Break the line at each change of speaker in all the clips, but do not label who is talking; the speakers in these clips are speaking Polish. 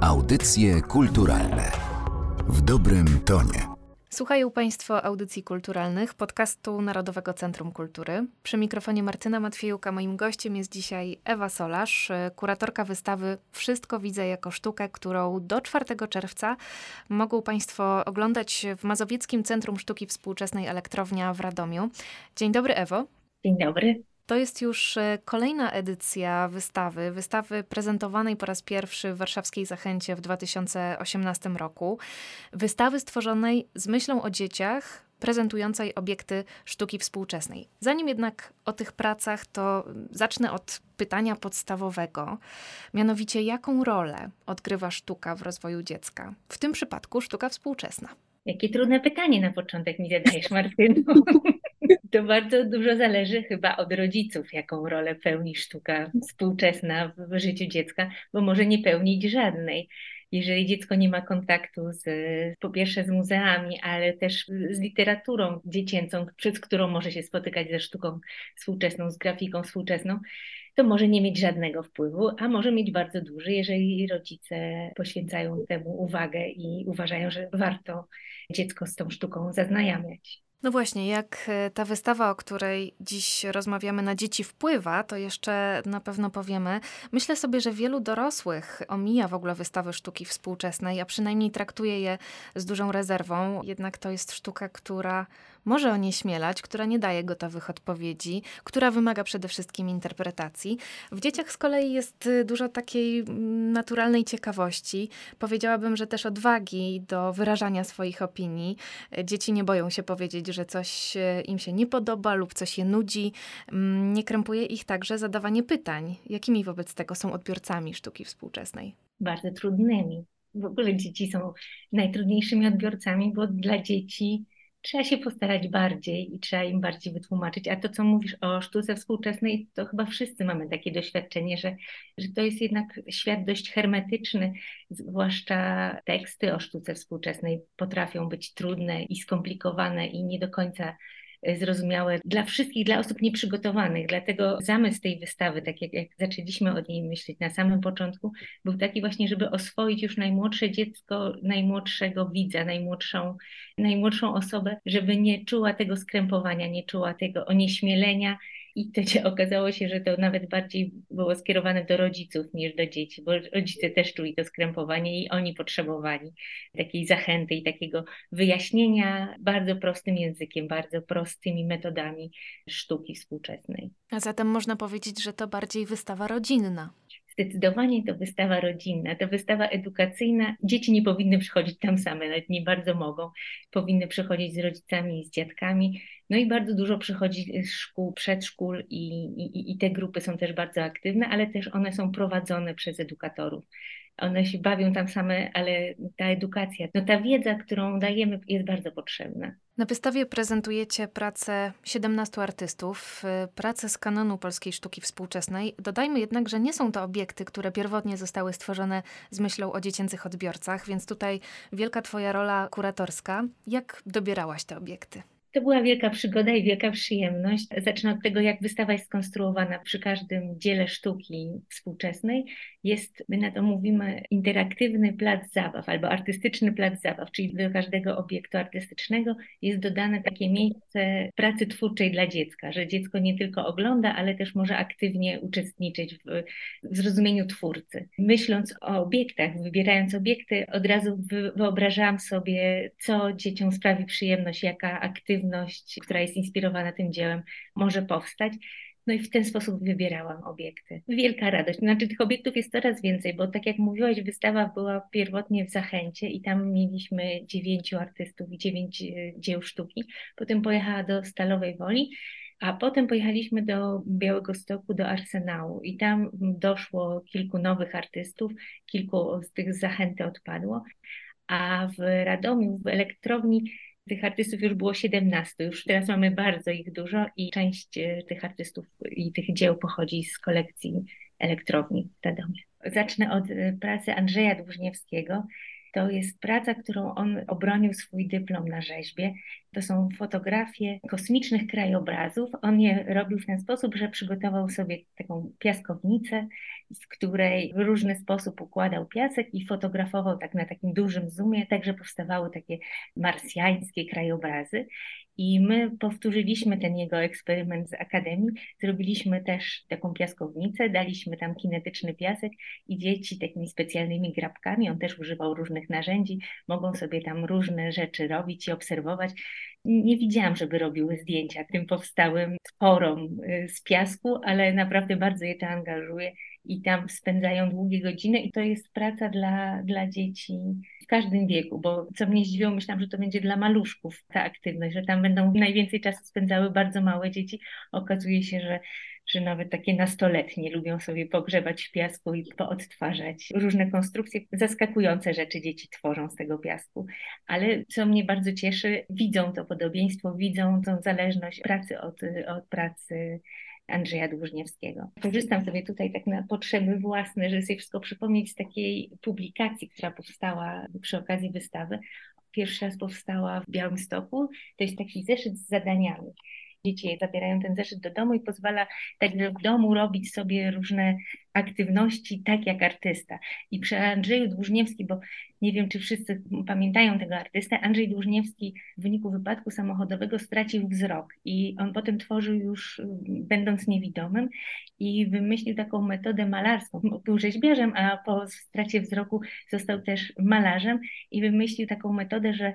Audycje kulturalne w dobrym tonie.
Słuchają Państwo audycji kulturalnych podcastu Narodowego Centrum Kultury. Przy mikrofonie Martyna Matwiejuka moim gościem jest dzisiaj Ewa Solarz, kuratorka wystawy Wszystko widzę jako sztukę, którą do 4 czerwca mogą Państwo oglądać w Mazowieckim Centrum Sztuki Współczesnej Elektrownia w Radomiu. Dzień dobry Ewo.
Dzień dobry.
To jest już e, kolejna edycja wystawy, wystawy prezentowanej po raz pierwszy w Warszawskiej Zachęcie w 2018 roku. Wystawy stworzonej z myślą o dzieciach, prezentującej obiekty sztuki współczesnej. Zanim jednak o tych pracach, to zacznę od pytania podstawowego, mianowicie jaką rolę odgrywa sztuka w rozwoju dziecka, w tym przypadku sztuka współczesna.
Jakie trudne pytanie na początek mi zadajesz, Martynu. To bardzo dużo zależy chyba od rodziców, jaką rolę pełni sztuka współczesna w życiu dziecka, bo może nie pełnić żadnej. Jeżeli dziecko nie ma kontaktu z, po pierwsze z muzeami, ale też z literaturą dziecięcą, przez którą może się spotykać ze sztuką współczesną, z grafiką współczesną, to może nie mieć żadnego wpływu, a może mieć bardzo duży, jeżeli rodzice poświęcają temu uwagę i uważają, że warto dziecko z tą sztuką zaznajamiać.
No właśnie, jak e, ta wystawa, o której dziś rozmawiamy, na dzieci wpływa, to jeszcze na pewno powiemy. Myślę sobie, że wielu dorosłych omija w ogóle wystawy sztuki współczesnej, a przynajmniej traktuje je z dużą rezerwą. Jednak to jest sztuka, która może onieśmielać, która nie daje gotowych odpowiedzi, która wymaga przede wszystkim interpretacji. W dzieciach z kolei jest y, dużo takiej mm, naturalnej ciekawości. Powiedziałabym, że też odwagi do wyrażania swoich opinii. Dzieci nie boją się powiedzieć, że coś y, im się nie podoba lub coś je nudzi. Mm, nie krępuje ich także zadawanie pytań. Jakimi wobec tego są odbiorcami sztuki współczesnej?
Bardzo trudnymi. W ogóle dzieci są najtrudniejszymi odbiorcami, bo dla dzieci trzeba się postarać bardziej i trzeba im bardziej wytłumaczyć. A to, co mówisz o sztuce współczesnej, to chyba wszyscy mamy takie doświadczenie, że, że to jest jednak świat dość hermetyczny, zwłaszcza teksty o sztuce współczesnej potrafią być trudne i skomplikowane i nie do końca zrozumiałe dla wszystkich, dla osób nieprzygotowanych. Dlatego zamysł tej wystawy, tak jak, jak zaczęliśmy o niej myśleć na samym początku, był taki właśnie, żeby oswoić już najmłodsze dziecko, najmłodszego widza, najmłodszą, najmłodszą osobę, żeby nie czuła tego skrępowania, nie czuła tego onieśmielenia, i to się okazało się, że to nawet bardziej było skierowane do rodziców niż do dzieci, bo rodzice też czuli to skrępowanie i oni potrzebowali takiej zachęty i takiego wyjaśnienia bardzo prostym językiem, bardzo prostymi metodami sztuki współczesnej.
A zatem można powiedzieć, że to bardziej wystawa rodzinna.
Zdecydowanie to wystawa rodzinna, to wystawa edukacyjna. Dzieci nie powinny przychodzić tam same, nawet nie bardzo mogą. Powinny przychodzić z rodzicami i z dziadkami. No i bardzo dużo przychodzi z szkół, przedszkół i, i, i te grupy są też bardzo aktywne, ale też one są prowadzone przez edukatorów. One się bawią tam same, ale ta edukacja, no ta wiedza, którą dajemy, jest bardzo potrzebna.
Na wystawie prezentujecie pracę 17 artystów, y, pracę z kanonu polskiej sztuki współczesnej. Dodajmy jednak, że nie są to obiekty, które pierwotnie zostały stworzone z myślą o dziecięcych odbiorcach, więc tutaj wielka Twoja rola kuratorska. Jak dobierałaś te obiekty?
To była wielka przygoda i wielka przyjemność. Zacznę od tego, jak wystawa jest skonstruowana. Przy każdym dziele sztuki współczesnej jest, my na to mówimy, interaktywny plac zabaw albo artystyczny plac zabaw, czyli do każdego obiektu artystycznego jest dodane takie miejsce pracy twórczej dla dziecka, że dziecko nie tylko ogląda, ale też może aktywnie uczestniczyć w, w zrozumieniu twórcy. Myśląc o obiektach, wybierając obiekty, od razu wyobrażałam sobie, co dzieciom sprawi przyjemność, jaka aktywność aktywność, która jest inspirowana tym dziełem, może powstać. No i w ten sposób wybierałam obiekty. Wielka radość. Znaczy tych obiektów jest coraz więcej, bo tak jak mówiłaś, wystawa była pierwotnie w Zachęcie i tam mieliśmy dziewięciu artystów i dziewięć e, dzieł sztuki. Potem pojechała do Stalowej Woli, a potem pojechaliśmy do Białego Stoku, do Arsenału i tam doszło kilku nowych artystów, kilku z tych Zachęty odpadło. A w Radomiu, w elektrowni tych artystów już było 17, już teraz mamy bardzo ich dużo i część e, tych artystów i tych dzieł pochodzi z kolekcji elektrowni w Radomie. Zacznę od e, pracy Andrzeja Dłużniewskiego. To jest praca, którą on obronił swój dyplom na rzeźbie. To są fotografie kosmicznych krajobrazów. On je robił w ten sposób, że przygotował sobie taką piaskownicę, z której w różny sposób układał piasek i fotografował tak na takim dużym zoomie, także powstawały takie marsjańskie krajobrazy. I my powtórzyliśmy ten jego eksperyment z Akademii. Zrobiliśmy też taką piaskownicę, daliśmy tam kinetyczny piasek i dzieci takimi specjalnymi grabkami, on też używał różnych narzędzi, mogą sobie tam różne rzeczy robić i obserwować. Nie widziałam, żeby robiły zdjęcia tym powstałym tworom y, z piasku, ale naprawdę bardzo je to angażuje i tam spędzają długie godziny i to jest praca dla, dla dzieci w każdym wieku, bo co mnie zdziwiło, myślałam, że to będzie dla maluszków ta aktywność, że tam będą najwięcej czasu spędzały bardzo małe dzieci. Okazuje się, że że nawet takie nastoletnie lubią sobie pogrzebać w piasku i poodtwarzać różne konstrukcje. Zaskakujące rzeczy dzieci tworzą z tego piasku. Ale co mnie bardzo cieszy, widzą to podobieństwo, widzą tą zależność pracy od, od pracy Andrzeja Dłużniewskiego. Korzystam sobie tutaj tak na potrzeby własne, żeby sobie wszystko przypomnieć z takiej publikacji, która powstała przy okazji wystawy. Pierwszy raz powstała w Białymstoku. To jest taki zeszyt z zadaniami dzieci zabierają ten zeszyt do domu i pozwala także w domu robić sobie różne aktywności tak jak artysta. I przy Andrzeju Dłużniewski, bo nie wiem, czy wszyscy pamiętają tego artystę, Andrzej Dłużniewski w wyniku wypadku samochodowego stracił wzrok i on potem tworzył już będąc niewidomym i wymyślił taką metodę malarską. Był rzeźbiarzem, a po stracie wzroku został też malarzem i wymyślił taką metodę, że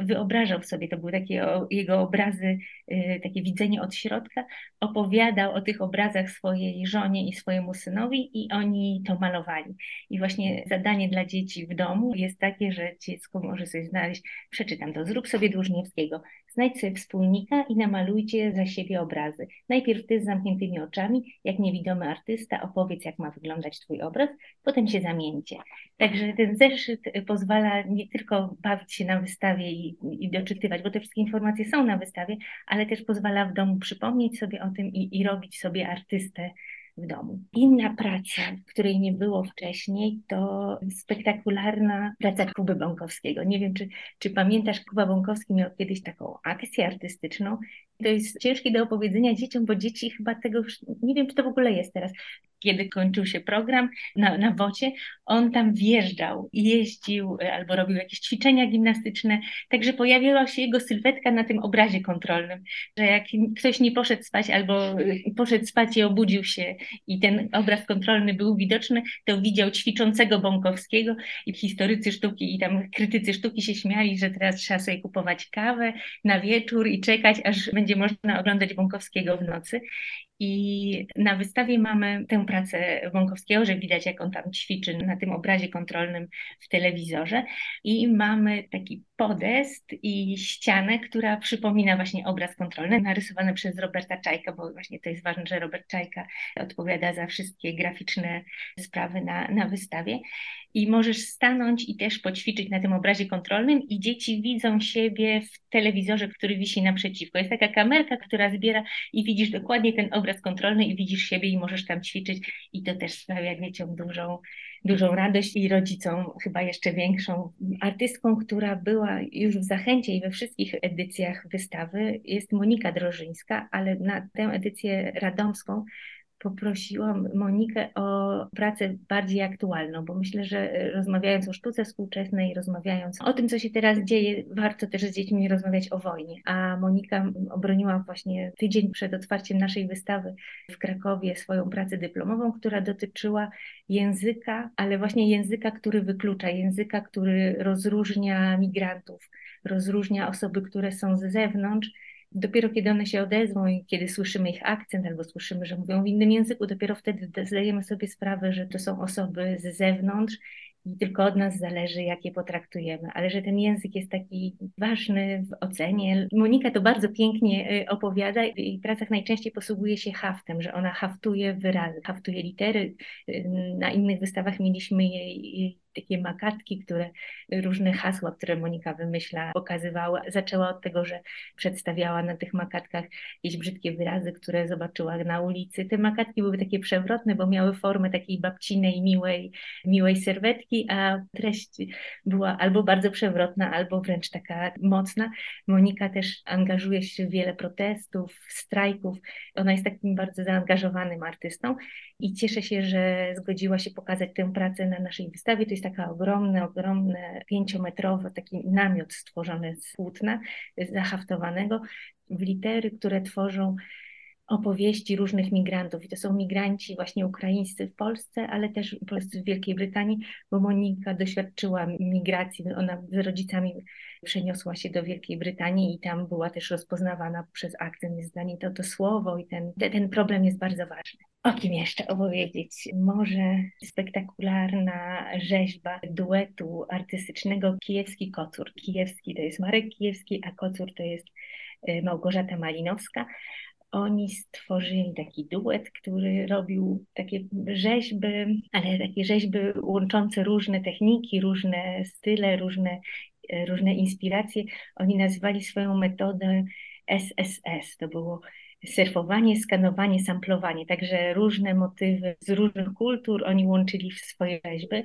wyobrażał sobie, to były takie jego obrazy, y, takie widzenie od środka, opowiadał o tych obrazach swojej żonie i swojemu synowi i oni to malowali. I właśnie zadanie dla dzieci w domu jest takie, że dziecko może sobie znaleźć, przeczytam to, zrób sobie Dłużniewskiego, Znajdź sobie wspólnika i namalujcie za siebie obrazy. Najpierw ty z zamkniętymi oczami, jak niewidomy artysta, opowiedz, jak ma wyglądać twój obraz, potem się zamieńcie. Także ten zeszyt pozwala nie tylko bawić się na wystawie i, i doczytywać, bo te wszystkie informacje są na wystawie, ale też pozwala w domu przypomnieć sobie o tym i, i robić sobie artystę w domu. Inna praca, której nie było wcześniej, to spektakularna praca Kuby Bąkowskiego. Nie wiem, czy, czy pamiętasz, Kuba Bąkowski miał kiedyś taką akcję artystyczną. To jest ciężkie do opowiedzenia dzieciom, bo dzieci chyba tego nie wiem, czy to w ogóle jest teraz kiedy kończył się program na, na wocie, on tam wjeżdżał jeździł e, albo robił jakieś ćwiczenia gimnastyczne, także pojawiła się jego sylwetka na tym obrazie kontrolnym, że jak ktoś nie poszedł spać albo e, poszedł spać i obudził się i ten obraz kontrolny był widoczny, to widział ćwiczącego Bąkowskiego i historycy sztuki i tam krytycy sztuki się śmiali, że teraz trzeba sobie kupować kawę na wieczór i czekać, aż będzie można oglądać Bąkowskiego w nocy. I na wystawie mamy tę pracę Wąkowskiego, że widać, jak on tam ćwiczy na tym obrazie kontrolnym w telewizorze. I mamy taki podest i ścianę, która przypomina właśnie obraz kontrolny, narysowany przez Roberta Czajka, bo właśnie to jest ważne, że Robert Czajka odpowiada za wszystkie graficzne sprawy na, na wystawie. I możesz stanąć i też poćwiczyć na tym obrazie kontrolnym, i dzieci widzą siebie w telewizorze, który wisi naprzeciwko. Jest taka kamerka, która zbiera i widzisz dokładnie ten obraz kontrolny, i widzisz siebie, i możesz tam ćwiczyć, i to też sprawia dzieciom dużą, dużą radość i rodzicom chyba jeszcze większą. Artystką, która była już w Zachęcie i we wszystkich edycjach wystawy jest Monika Drożyńska, ale na tę edycję radomską poprosiłam Monikę o pracę bardziej aktualną, bo myślę, że rozmawiając o sztuce współczesnej, rozmawiając o tym, co się teraz dzieje, warto też z dziećmi rozmawiać o wojnie. A Monika obroniła właśnie tydzień przed otwarciem naszej wystawy w Krakowie swoją pracę dyplomową, która dotyczyła języka, ale właśnie języka, który wyklucza, języka, który rozróżnia migrantów, rozróżnia osoby, które są z zewnątrz Dopiero kiedy one się odezwą i kiedy słyszymy ich akcent albo słyszymy, że mówią w innym języku, dopiero wtedy zdajemy sobie sprawę, że to są osoby z zewnątrz i tylko od nas zależy, jak je potraktujemy, ale że ten język jest taki ważny w ocenie. Monika to bardzo pięknie y, opowiada i w pracach najczęściej posługuje się haftem, że ona haftuje wyrazy, haftuje litery. Y, na innych wystawach mieliśmy jej takie makatki, które różne hasła, które Monika wymyśla, pokazywała. Zaczęła od tego, że przedstawiała na tych makatkach jakieś brzydkie wyrazy, które zobaczyła na ulicy. Te makatki były takie przewrotne, bo miały formę takiej babcinej, miłej, miłej serwetki, a treść była albo bardzo przewrotna, albo wręcz taka mocna. Monika też angażuje się w wiele protestów, strajków. Ona jest takim bardzo zaangażowanym artystą i cieszę się, że zgodziła się pokazać tę pracę na naszej wystawie. To jest taka ogromne, ogromne, pięciometrowe, taki namiot stworzony z płótna zahaftowanego w litery, które tworzą opowieści różnych migrantów. I to są migranci właśnie ukraińscy w Polsce, ale też polscy w Wielkiej Brytanii, bo Monika doświadczyła migracji. Ona z rodzicami przeniosła się do Wielkiej Brytanii i tam była też rozpoznawana przez akcent, jest dla niej to, to słowo i ten, ten problem jest bardzo ważny. O kim jeszcze opowiedzieć? Może spektakularna rzeźba duetu artystycznego Kijewski Kocur. Kijewski to jest Marek Kijewski, a Kocur to jest y, Małgorzata Malinowska oni stworzyli taki duet, który robił takie rzeźby, ale takie rzeźby łączące różne techniki, różne style, różne, różne inspiracje. Oni nazwali swoją metodę SSS. To było surfowanie, skanowanie, samplowanie. Także różne motywy z różnych kultur oni łączyli w swoje rzeźby.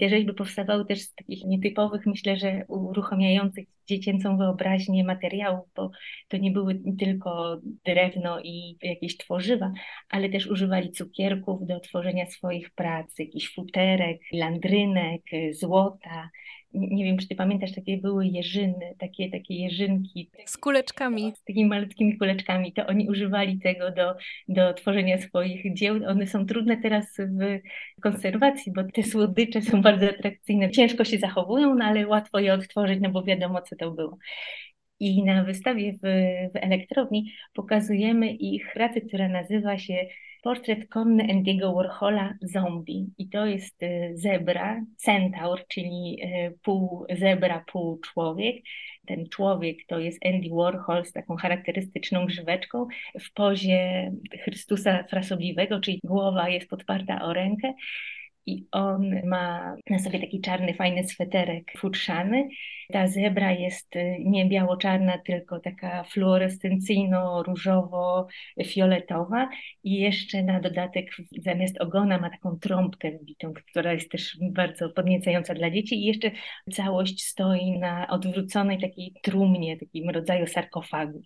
Te rzeźby powstawały też z takich nietypowych, myślę, że uruchamiających dziecięcą wyobraźnię materiałów, bo to nie były tylko drewno i jakieś tworzywa, ale też używali cukierków do tworzenia swoich prac, jakichś futerek, landrynek, złota. Nie wiem, czy ty pamiętasz, takie były jeżyny, takie, takie jeżynki.
Z kuleczkami.
Z takimi malutkimi kuleczkami. To oni używali tego do, do tworzenia swoich dzieł. One są trudne teraz w konserwacji, bo te słodycze są bardzo atrakcyjne. Ciężko się zachowują, no ale łatwo je odtworzyć, no bo wiadomo, co to było. I na wystawie w, w elektrowni pokazujemy ich pracę, która nazywa się Portret konny Andy'ego Warhola Zombie. I to jest y, zebra, centaur, czyli y, pół zebra, pół człowiek. Ten człowiek to jest Andy Warhol z taką charakterystyczną grzyweczką w pozie Chrystusa Frasobliwego, czyli głowa jest podparta o rękę i on ma na sobie taki czarny, fajny sweterek futrzany. Ta zebra jest y, nie biało-czarna, tylko taka fluorescencyjno-różowo-fioletowa i jeszcze na dodatek zamiast ogona ma taką trąbkę wbitą, która jest też bardzo podniecająca dla dzieci i jeszcze całość stoi na odwróconej takiej trumnie, takim rodzaju sarkofagu.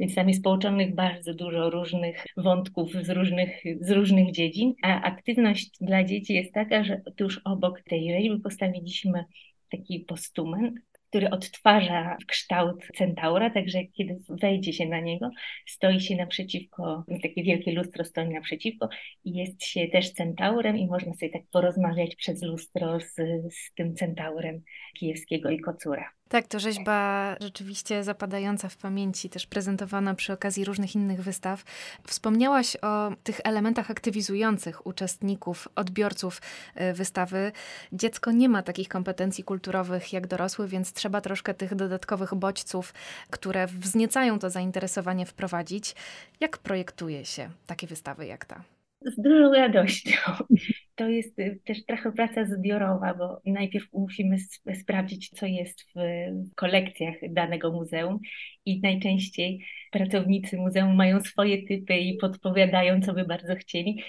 Więc tam jest połączonych bardzo dużo różnych wątków z różnych, z różnych dziedzin, a aktywność dla dzieci jest taka, że tuż obok tej rzeźby postawiliśmy taki postument, który odtwarza kształt centaura, także kiedy wejdzie się na niego, stoi się naprzeciwko, takie wielkie lustro stoi naprzeciwko i jest się też centaurem i można sobie tak porozmawiać przez lustro z, z tym centaurem kijewskiego i kocura.
Tak, to rzeźba rzeczywiście zapadająca w pamięci, też prezentowana przy okazji różnych innych wystaw. Wspomniałaś o tych elementach aktywizujących uczestników, odbiorców e, wystawy. Dziecko nie ma takich kompetencji kulturowych jak dorosły, więc trzeba troszkę tych dodatkowych bodźców, które wzniecają to zainteresowanie, wprowadzić. Jak projektuje się takie wystawy jak ta?
Z dużą radością to jest y, też trochę praca zbiorowa, bo najpierw musimy sp sprawdzić, co jest w kolekcjach danego muzeum i najczęściej pracownicy muzeum mają swoje typy i podpowiadają, co by bardzo chcieli.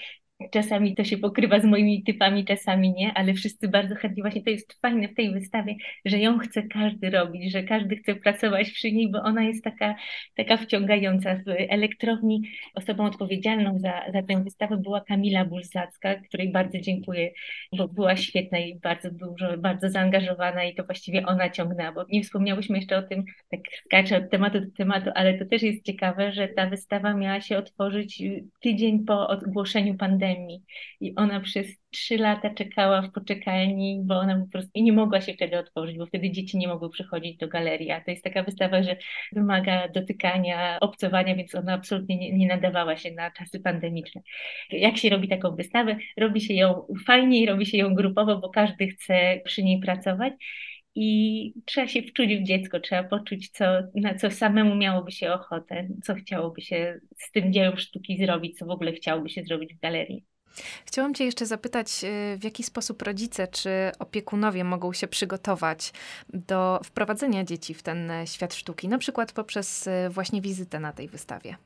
Czasami to się pokrywa z moimi typami, czasami nie, ale wszyscy bardzo chętnie. Właśnie to jest fajne w tej wystawie, że ją chce każdy robić, że każdy chce pracować przy niej, bo ona jest taka, taka wciągająca. W elektrowni osobą odpowiedzialną za, za tę wystawę była Kamila Bulzacka, której bardzo dziękuję, bo była świetna i bardzo dużo, bardzo zaangażowana i to właściwie ona ciągnęła, bo nie wspomniałyśmy jeszcze o tym, tak skaczę od tematu do tematu, ale to też jest ciekawe, że ta wystawa miała się otworzyć tydzień po ogłoszeniu pandemii i ona przez trzy lata czekała w poczekalni, bo ona po prostu nie mogła się wtedy otworzyć, bo wtedy dzieci nie mogły przychodzić do galerii, a to jest taka wystawa, że wymaga dotykania, obcowania, więc ona absolutnie nie, nie nadawała się na czasy pandemiczne. Jak się robi taką wystawę? Robi się ją fajnie i robi się ją grupowo, bo każdy chce przy niej pracować i trzeba się wczuć w dziecko, trzeba poczuć, co, na co samemu miałoby się ochotę, co chciałoby się z tym dziełem sztuki zrobić, co w ogóle chciałoby się zrobić w galerii.
Chciałam Cię jeszcze zapytać, y, w jaki sposób rodzice czy opiekunowie mogą się przygotować do wprowadzenia dzieci w ten świat sztuki, na przykład poprzez y, właśnie wizytę na tej wystawie?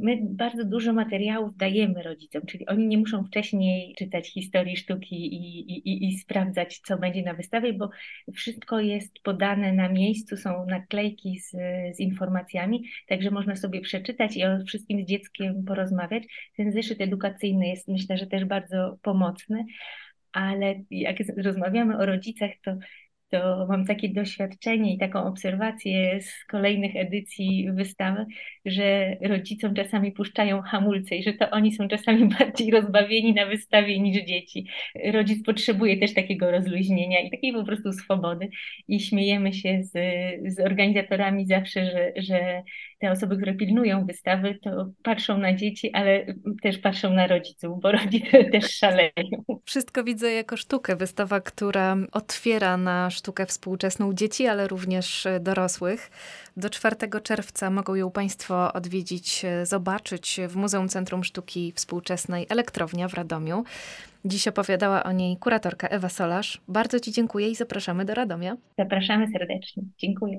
My bardzo dużo materiałów dajemy rodzicom, czyli oni nie muszą wcześniej czytać historii sztuki i, i, i sprawdzać, co będzie na wystawie, bo wszystko jest podane na miejscu, są naklejki z, z informacjami, także można sobie przeczytać i o wszystkim z dzieckiem porozmawiać. Ten zeszyt edukacyjny jest myślę, że też bardzo pomocny, ale jak rozmawiamy o rodzicach, to to mam takie doświadczenie i taką obserwację z kolejnych edycji wystawy, że rodzicom czasami puszczają hamulce i że to oni są czasami bardziej rozbawieni na wystawie niż dzieci. Rodzic potrzebuje też takiego rozluźnienia i takiej po prostu swobody i śmiejemy się z, z organizatorami zawsze, że, że te osoby, które pilnują wystawy, to patrzą na dzieci, ale też patrzą na rodziców, bo rodzice też szaleją.
Wszystko widzę jako sztukę. Wystawa, która otwiera na sztukę współczesną dzieci, ale również dorosłych. Do 4 czerwca mogą ją Państwo odwiedzić, zobaczyć w Muzeum Centrum Sztuki Współczesnej Elektrownia w Radomiu. Dziś opowiadała o niej kuratorka Ewa Solarz. Bardzo Ci dziękuję i zapraszamy do Radomia.
Zapraszamy serdecznie. Dziękuję.